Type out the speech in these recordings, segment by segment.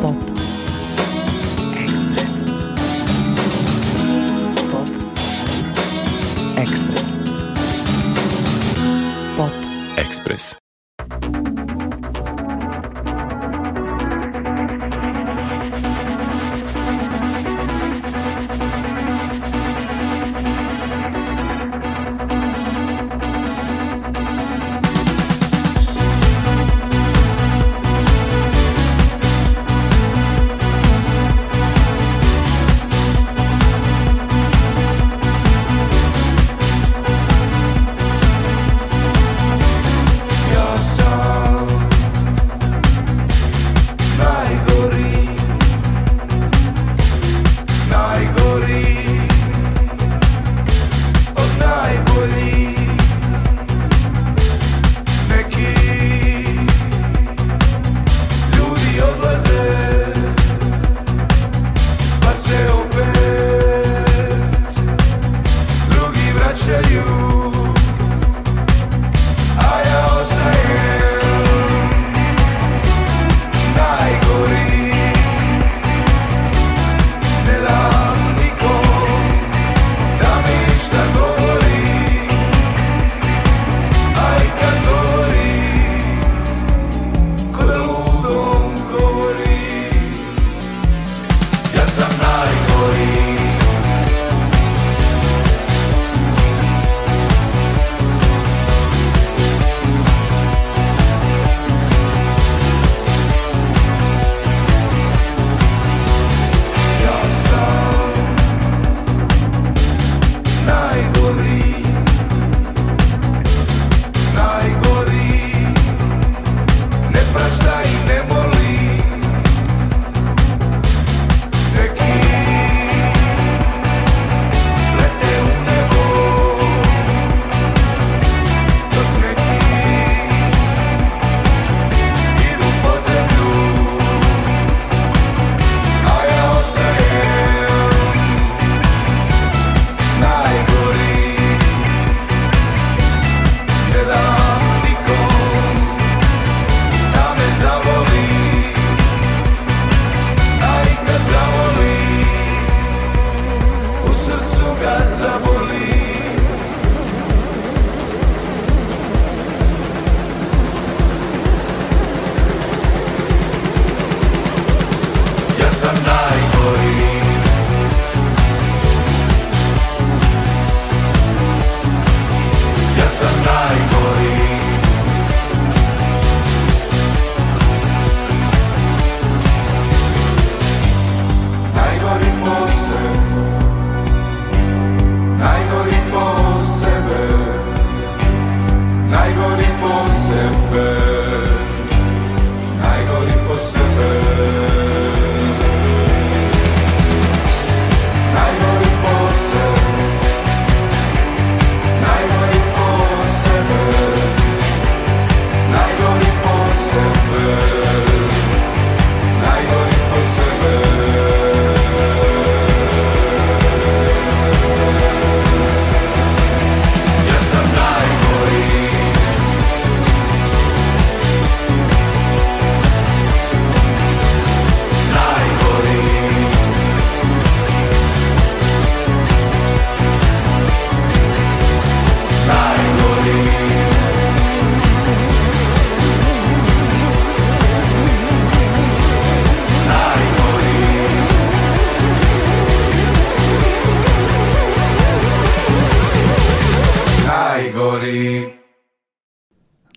pop.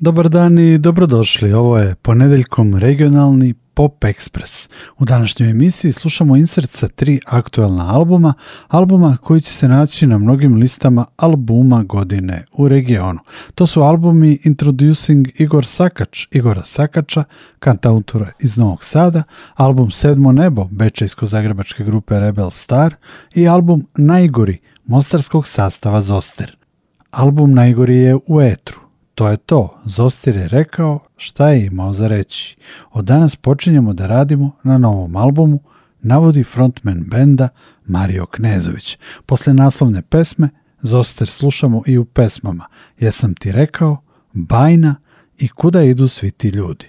Dobar dan i dobrodošli. Ovo je ponedeljkom regionalni Pop Express. U današnjoj emisiji slušamo insert sa tri aktualna albuma, albuma koji će se naći na mnogim listama albuma godine u regionu. To su albumi Introducing Igor Sakač, Igora Sakača, kantautora iz Novog Sada, album Sedmo nebo, bečejsko-zagrebačke grupe Rebel Star i album Najgori, mostarskog sastava Zoster. Album Najgori je u etru. To je to, Zostir je rekao šta je imao za reći. Od danas počinjemo da radimo na novom albumu, navodi frontman benda Mario Knezović. Posle naslovne pesme Zoster slušamo i u pesmama Jesam ti rekao, Bajna i Kuda idu svi ti ljudi.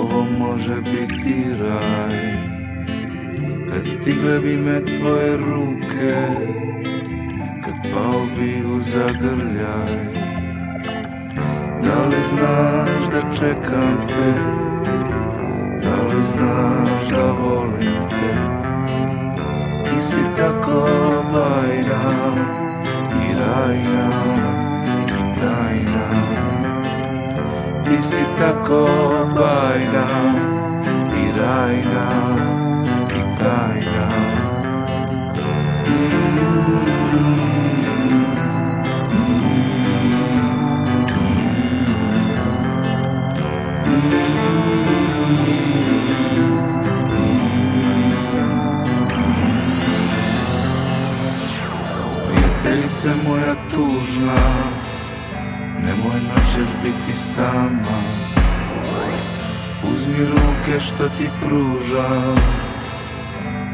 ovo može biti raj Kad stigle bi me tvoje ruke Kad pao bi u zagrljaj Da li znaš da čekam te Da li znaš da volim te Ti si tako bajna I rajna I tajna ti si tako bajna i rajna i tajna Prijateljice moja tužna nećeš biti sama Uzmi ruke što ti pružam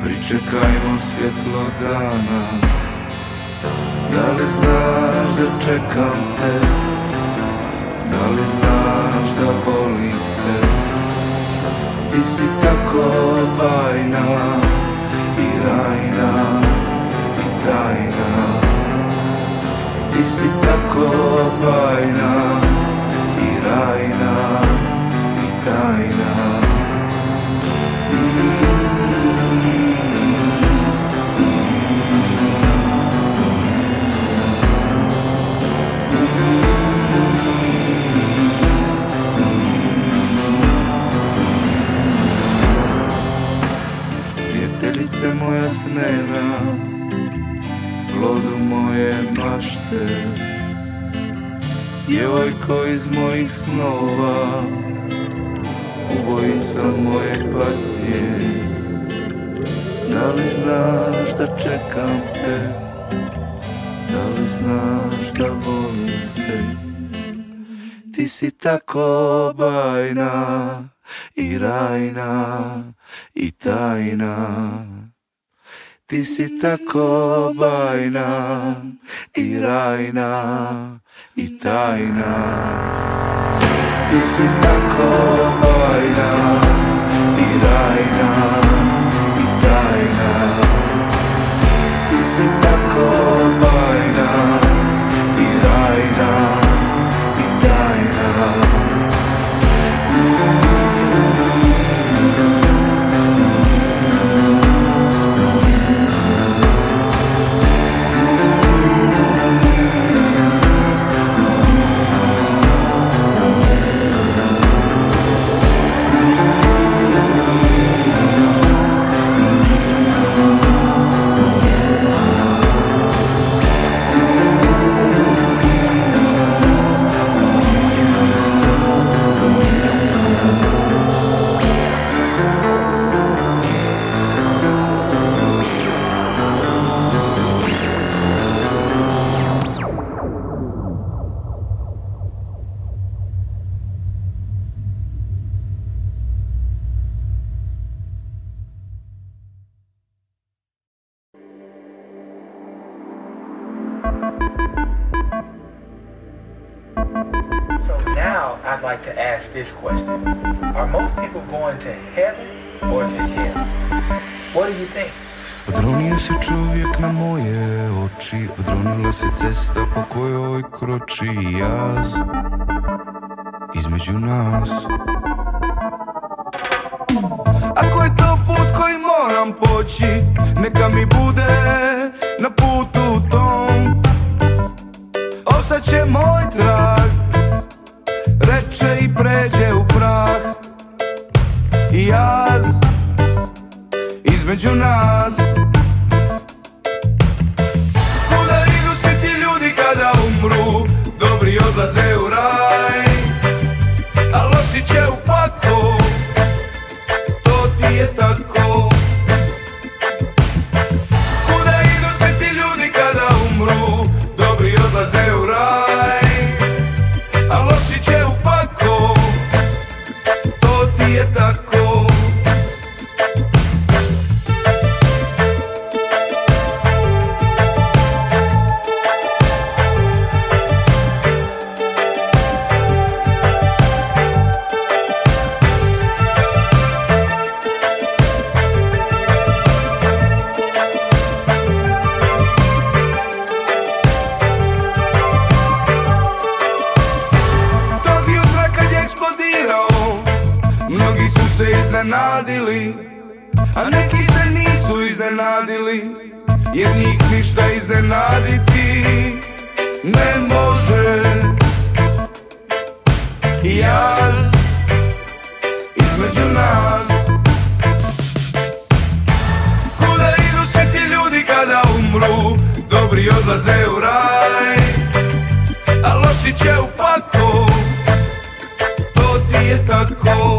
Pričekajmo svjetlo dana Da li znaš da čekam te Da li znaš da volim te Ti si tako bajna I rajna I tajna ti si tako bajna I rajna I tajna Prijateljice moja snena plodu moje bašte Djevojko iz mojih snova Ubojica moje patnje Da li znaš da čekam te Da li znaš da volim te Ti si tako bajna i rajna i tajna Tisita ko baina, iraina, itaina. Tisita ko baina, iraina, itaina. to ask this question. Are most people going to heaven or to hell? What do you think? Odronio se čovjek na moje oči Odronila se cesta po kojoj kroči jaz Između nas Ako je to put koji moram poći Neka mi bude na putu tom Ostat ćemo you now eksplodirao Mnogi su se iznenadili A neki se nisu iznenadili Jer njih ništa iznenaditi Ne može I jaz Između nas Kuda idu svi ti ljudi kada umru Dobri odlaze u raj A loši će u pakao The that call.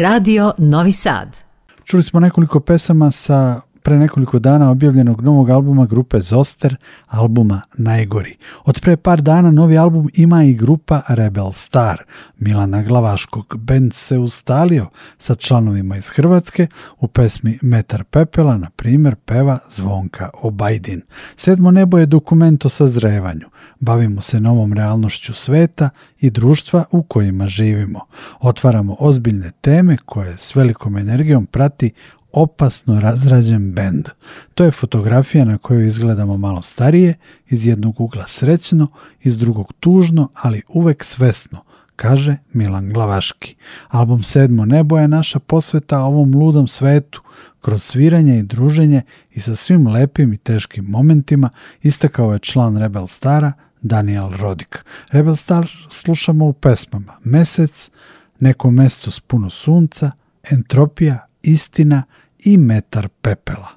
Radio Novi Sad. Čuli smo nekoliko pesama sa pre nekoliko dana objavljenog novog albuma grupe Zoster, albuma Najgori. Od pre par dana novi album ima i grupa Rebel Star, Milana Glavaškog. Band se ustalio sa članovima iz Hrvatske, u pesmi Metar pepela, na primjer, peva Zvonka Obajdin. Sedmo nebo je dokument o sazrevanju. Bavimo se novom realnošću sveta i društva u kojima živimo. Otvaramo ozbiljne teme koje s velikom energijom prati opasno razrađen bend. To je fotografija na kojoj izgledamo malo starije, iz jednog ugla srećno, iz drugog tužno, ali uvek svesno, kaže Milan Glavaški. Album Sedmo nebo je naša posveta ovom ludom svetu, kroz sviranje i druženje i sa svim lepim i teškim momentima istakao je član Rebel Stara Daniel Rodik. Rebel Star slušamo u pesmama Mesec, Neko mesto s puno sunca, Entropija, istina i metar pepela.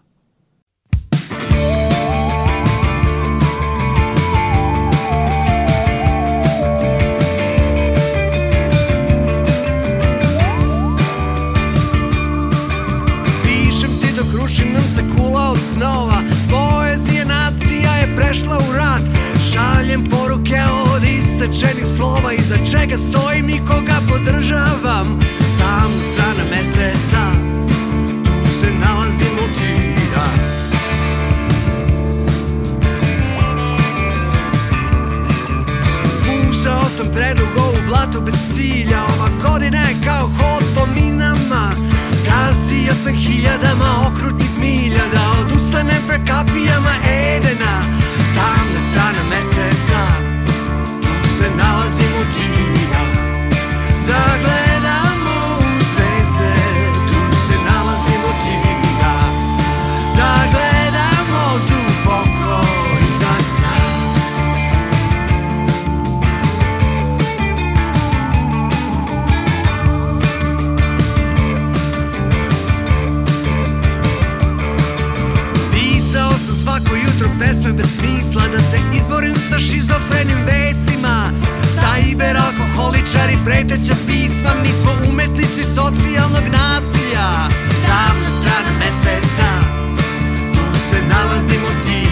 Pišem ti dok nam se kula od snova Poezija nacija je prešla u rat Šaljem poruke od isečenih slova Iza čega stojim i koga podržavam Tam strana meseca sam predugo u blatu bez cilja Ova godina je kao hod po minama Gazio sam hiljadama okrutnih milja Da odustanem pre kapijama Edena Tamna strana meseca Tu se nalazim u tina Da gledam pesme bez smisla Da se izborim sa šizofrenim vestima Sajber alkoholičari Preteća pisma Mi smo umetnici socijalnog nasilja Davna strana meseca Tu se nalazimo ti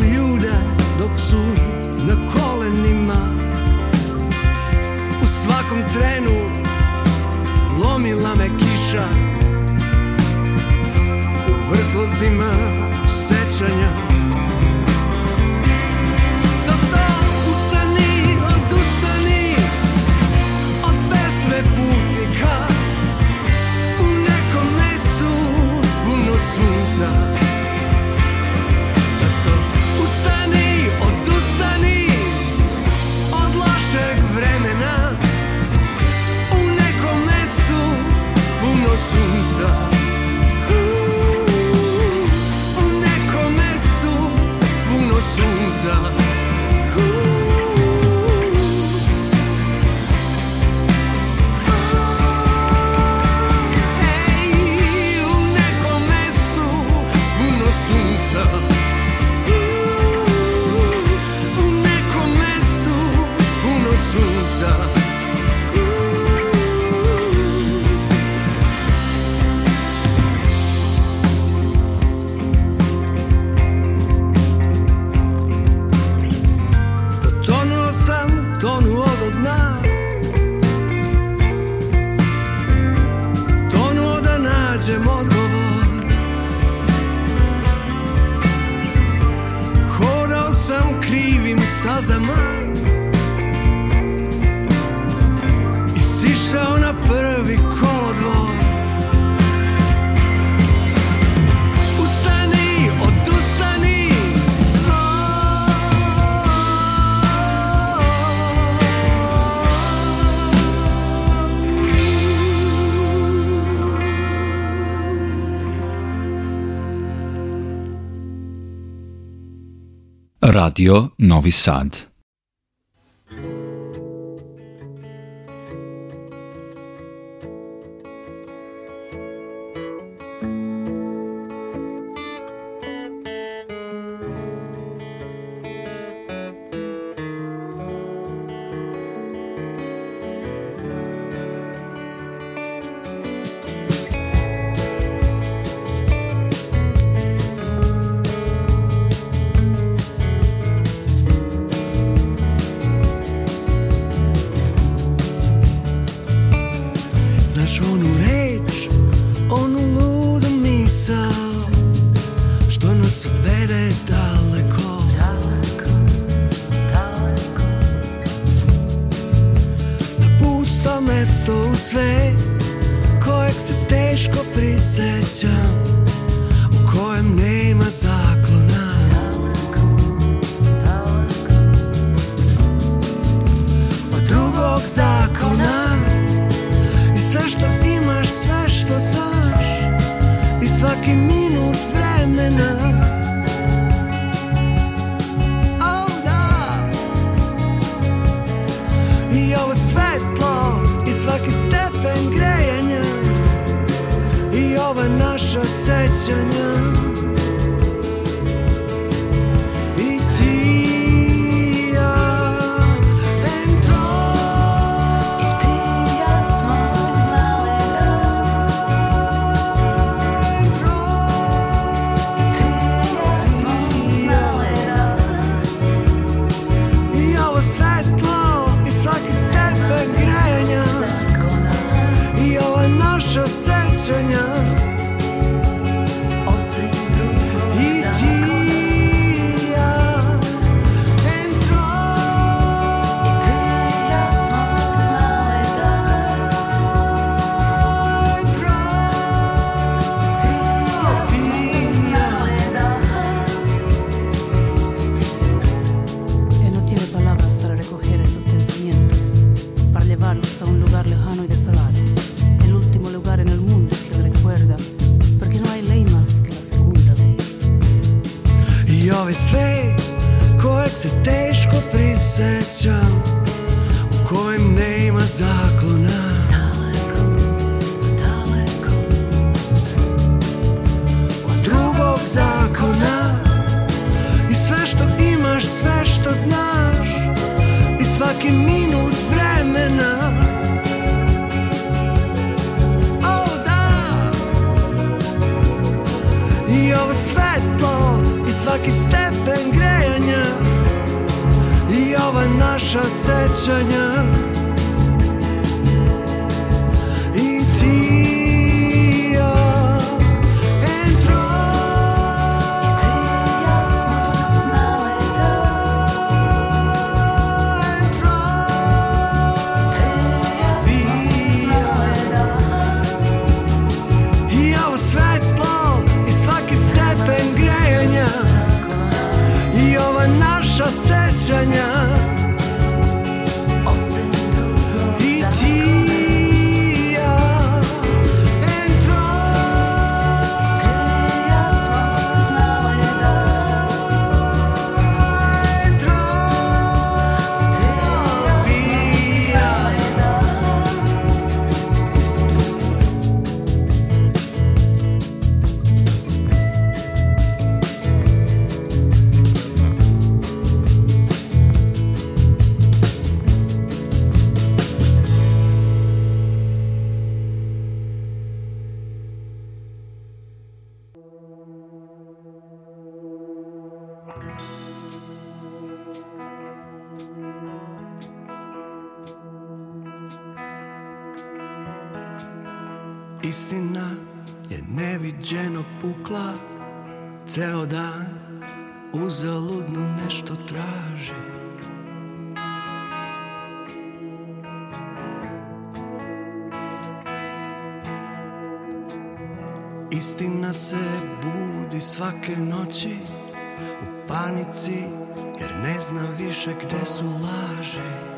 from you. amar. Radio Novi Sad. i ovo svetlo i svaki stepen grejanja i ova naša sećanja życzenia Ceo dan uzaludno nešto traži Istina se budi svake noći U panici jer ne zna više gde su laži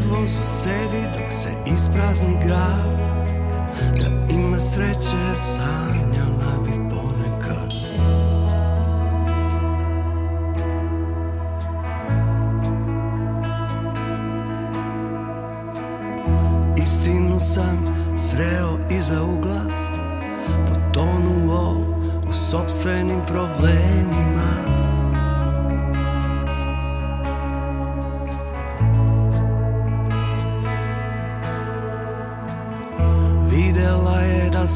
su susedi dok se isprazni grad Da ima sreće sanjala bi ponekad Istinu sam sreo iza ugla Potonuo u sobstvenim problemima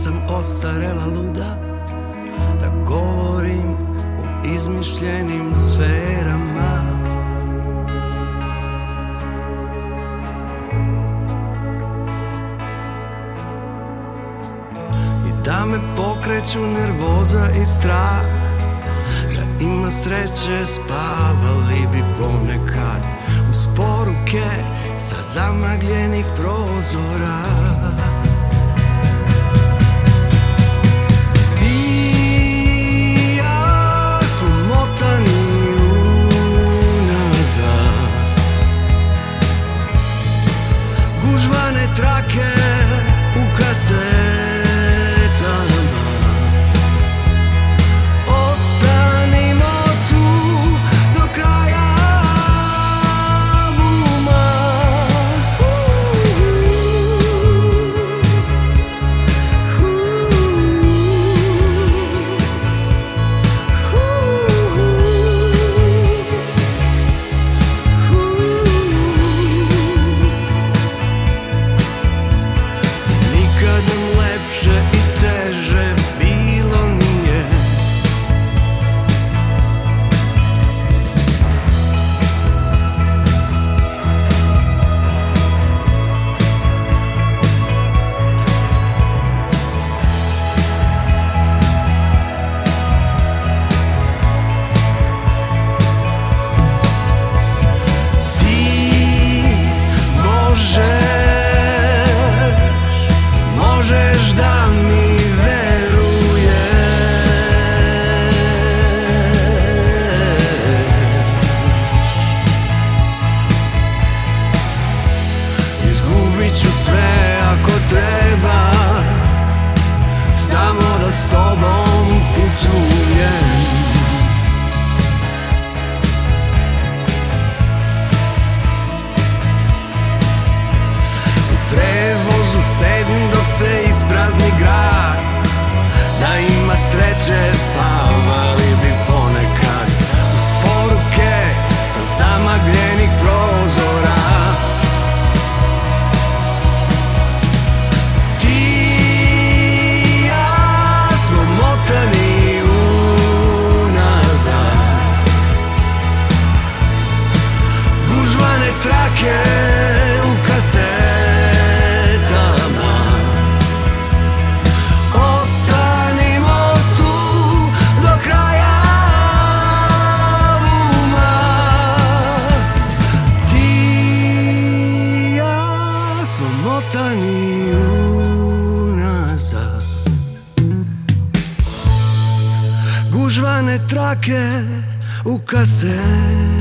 sam ostarela luda Da govorim u izmišljenim sferama I da me pokreću nervoza i strah Da ima sreće spavali bi ponekad Uz poruke sa zamagljenih prozora casei.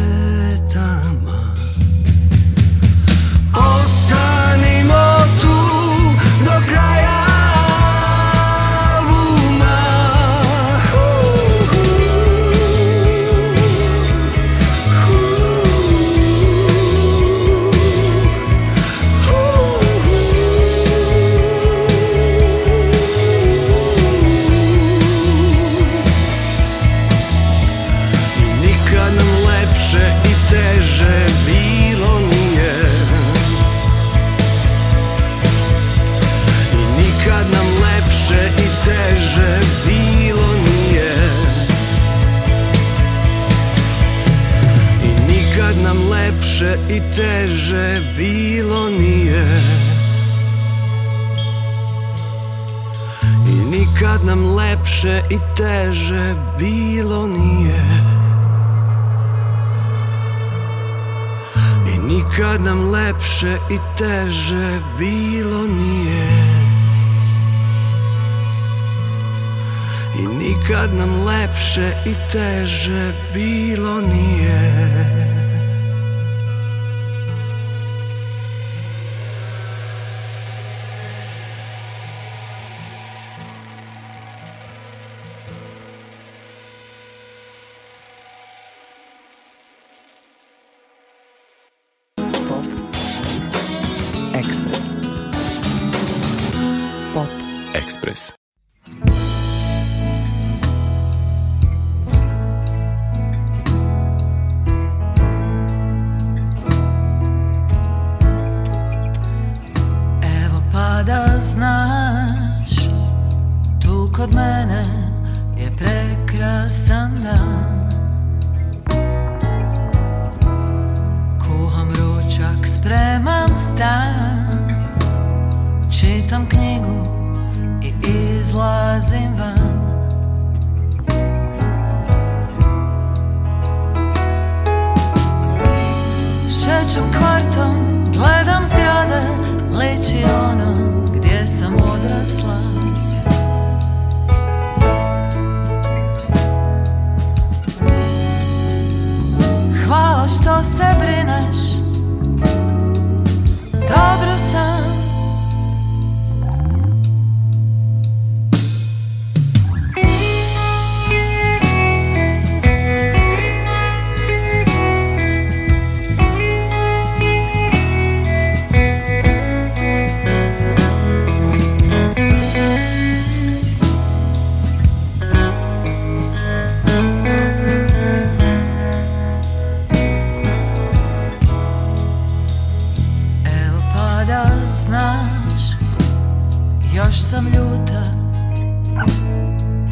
sam ljuta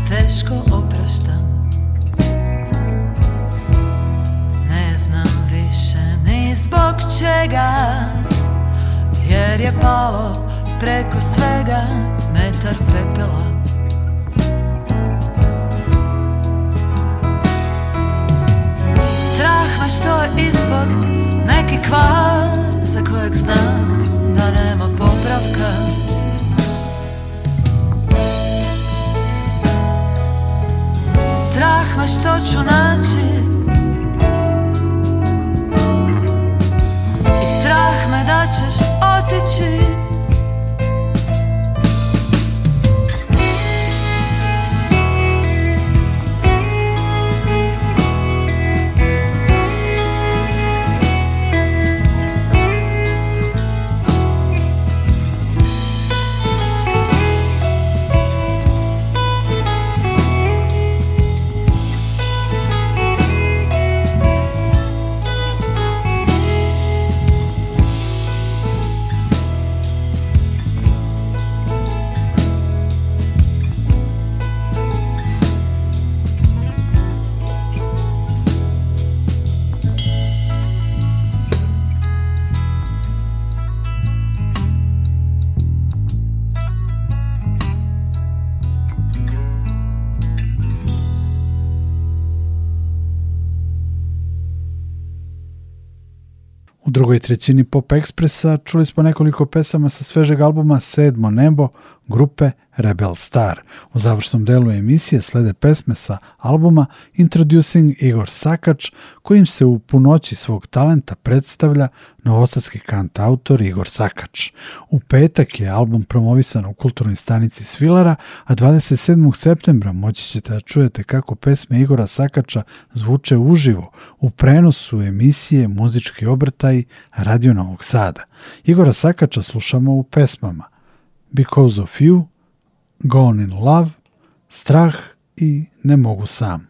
Teško oprašta Ne znam više ni zbog čega Jer je palo preko svega Metar pepela Strah me što je ispod Neki kvar za kojeg znam Da nema popravka strah me što ću naći I strah me da ćeš otići U drugoj trećini Pop Ekspresa čuli smo nekoliko pesama sa svežeg albuma Sedmo nebo, grupe Rebel Star. U završnom delu emisije slede pesme sa albuma Introducing Igor Sakač, kojim se u punoći svog talenta predstavlja novosadski kant autor Igor Sakač. U petak je album promovisan u kulturnoj stanici Svilara, a 27. septembra moći ćete da čujete kako pesme Igora Sakača zvuče uživo u prenosu emisije Muzički obrtaj Radio Novog Sada. Igora Sakača slušamo u pesmama Because of You, Gone in Love, Strah i Ne mogu sam.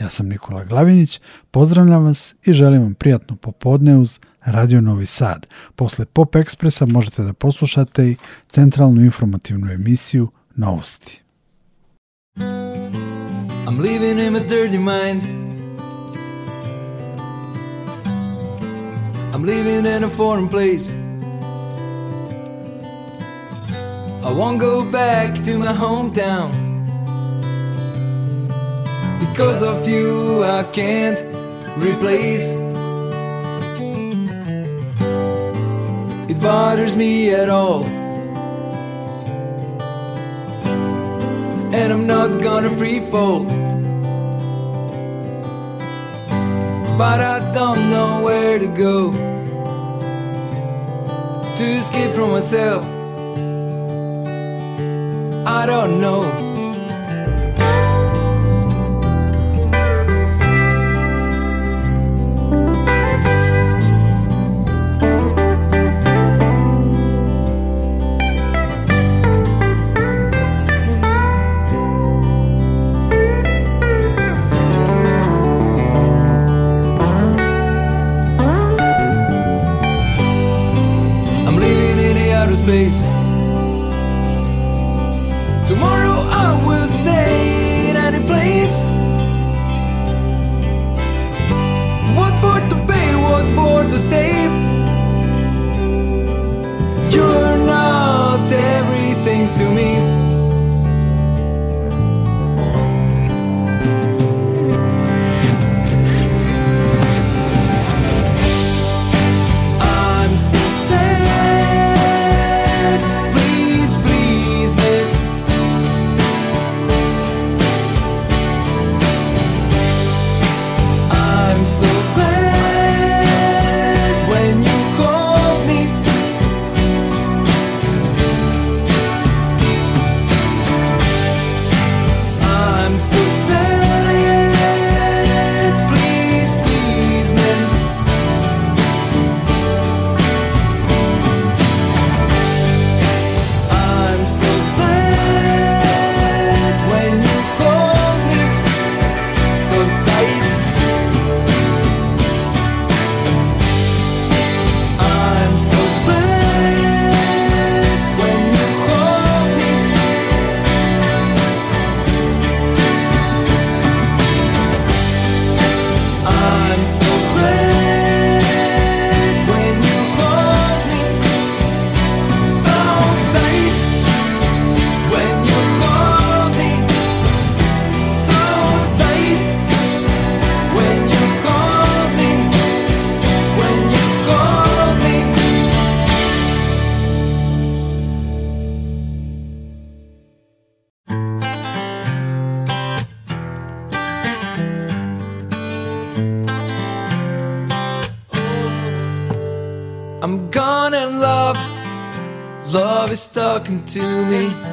Ja sam Nikola Glavinić, pozdravljam vas i želim vam prijatno popodne uz Radio Novi Sad. Posle Pop Ekspresa možete da poslušate i centralnu informativnu emisiju Novosti. I'm living in a dirty mind I'm living in a foreign place I won't go back to my hometown. Because of you, I can't replace. It bothers me at all. And I'm not gonna free fall. But I don't know where to go to escape from myself. I don't know I'm so talking to me.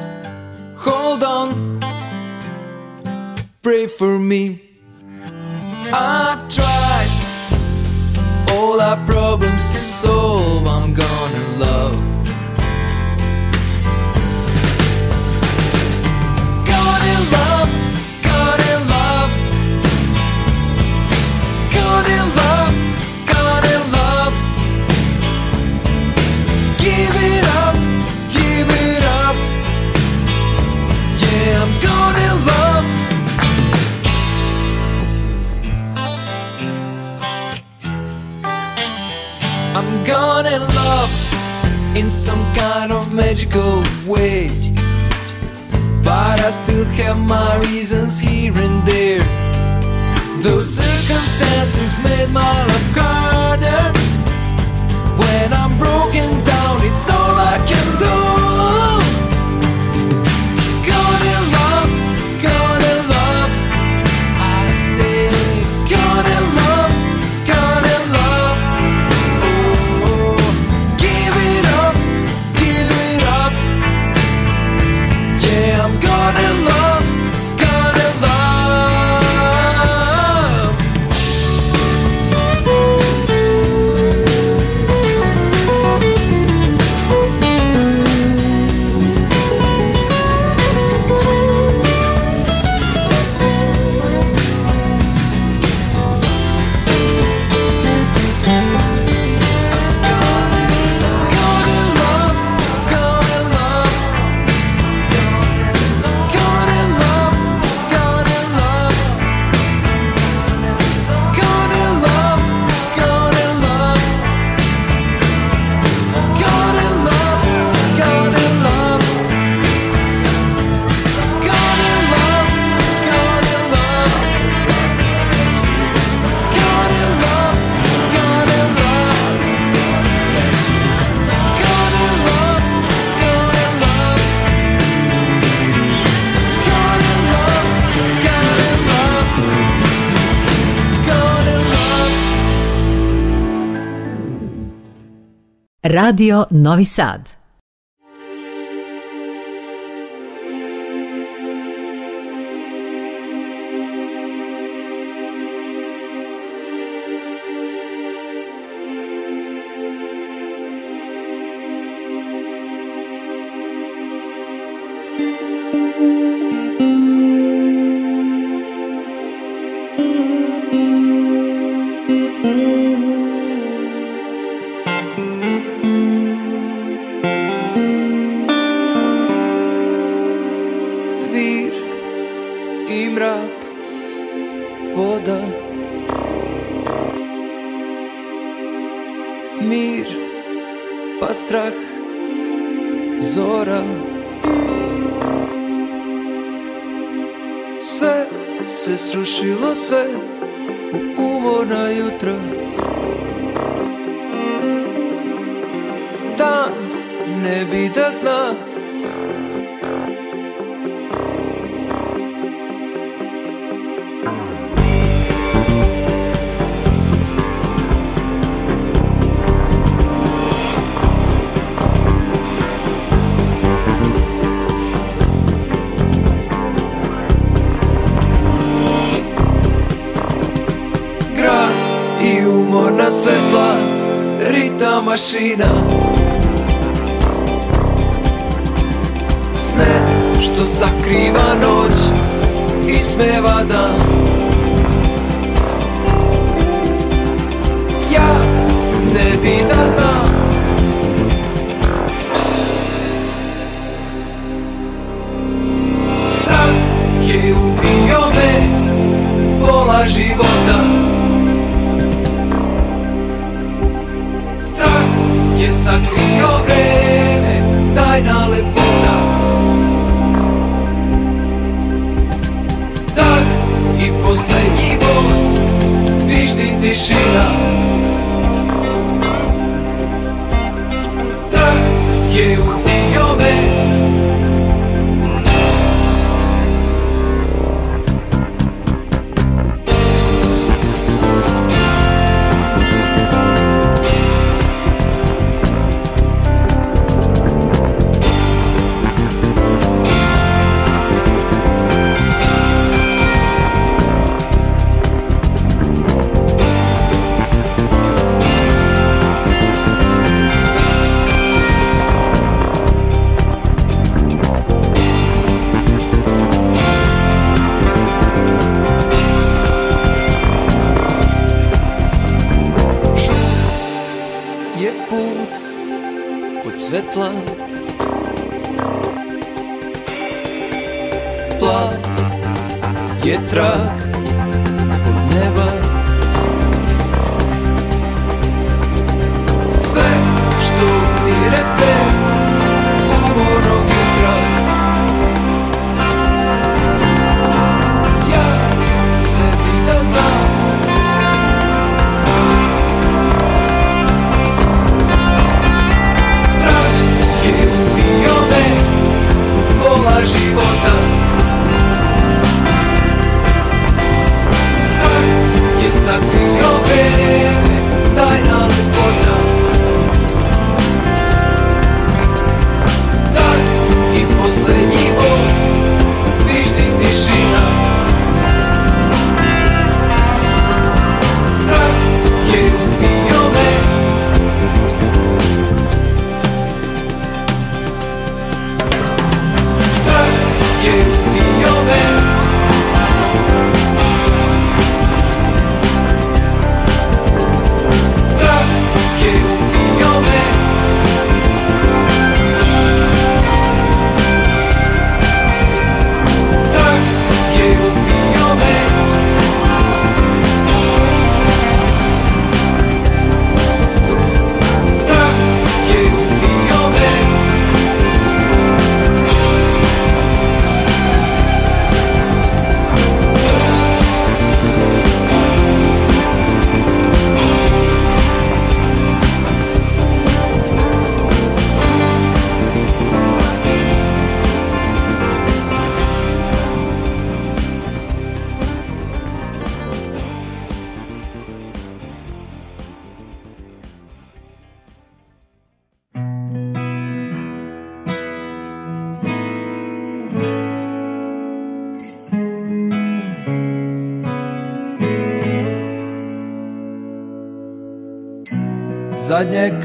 Radio Novi Sad. destino.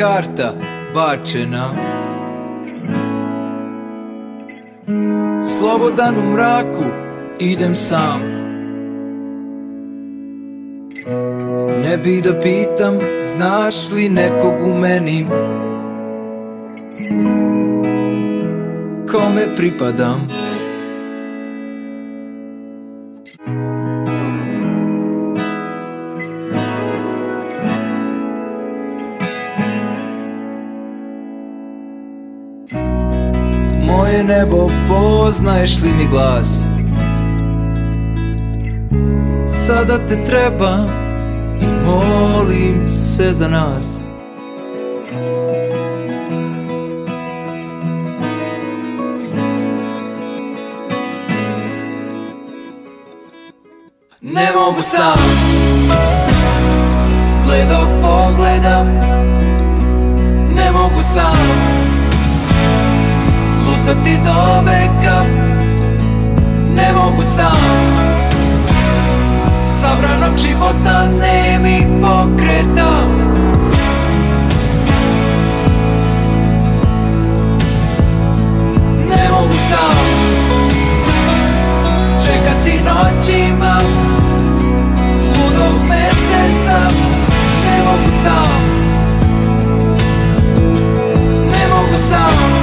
karta bačena Slobodan u mraku idem sam Ne bi da pitam znaš li nekog u meni Kome pripadam nebo, poznaješ li mi glas? Sada te treba i molim se za nas Ne mogu sam Gledo pogleda Ne mogu sam ti do veka Ne mogu sam Sabranog života mi pokreta Ne mogu sam Čekati noćima Ludog meseca Ne mogu sam Ne mogu sam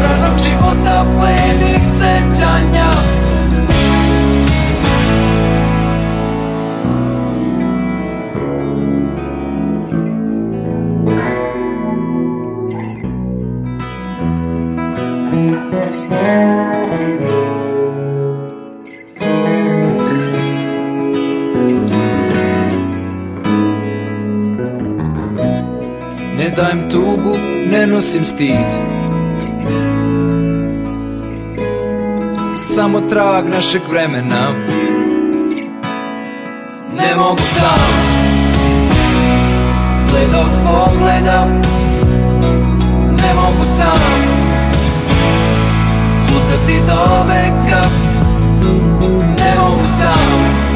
povratak života plenih sećanja Ne dajem tugu, ne nosim stid samo trag našeg vremena Ne mogu sam Gledok pogleda Ne mogu sam Lutati do veka Ne mogu sam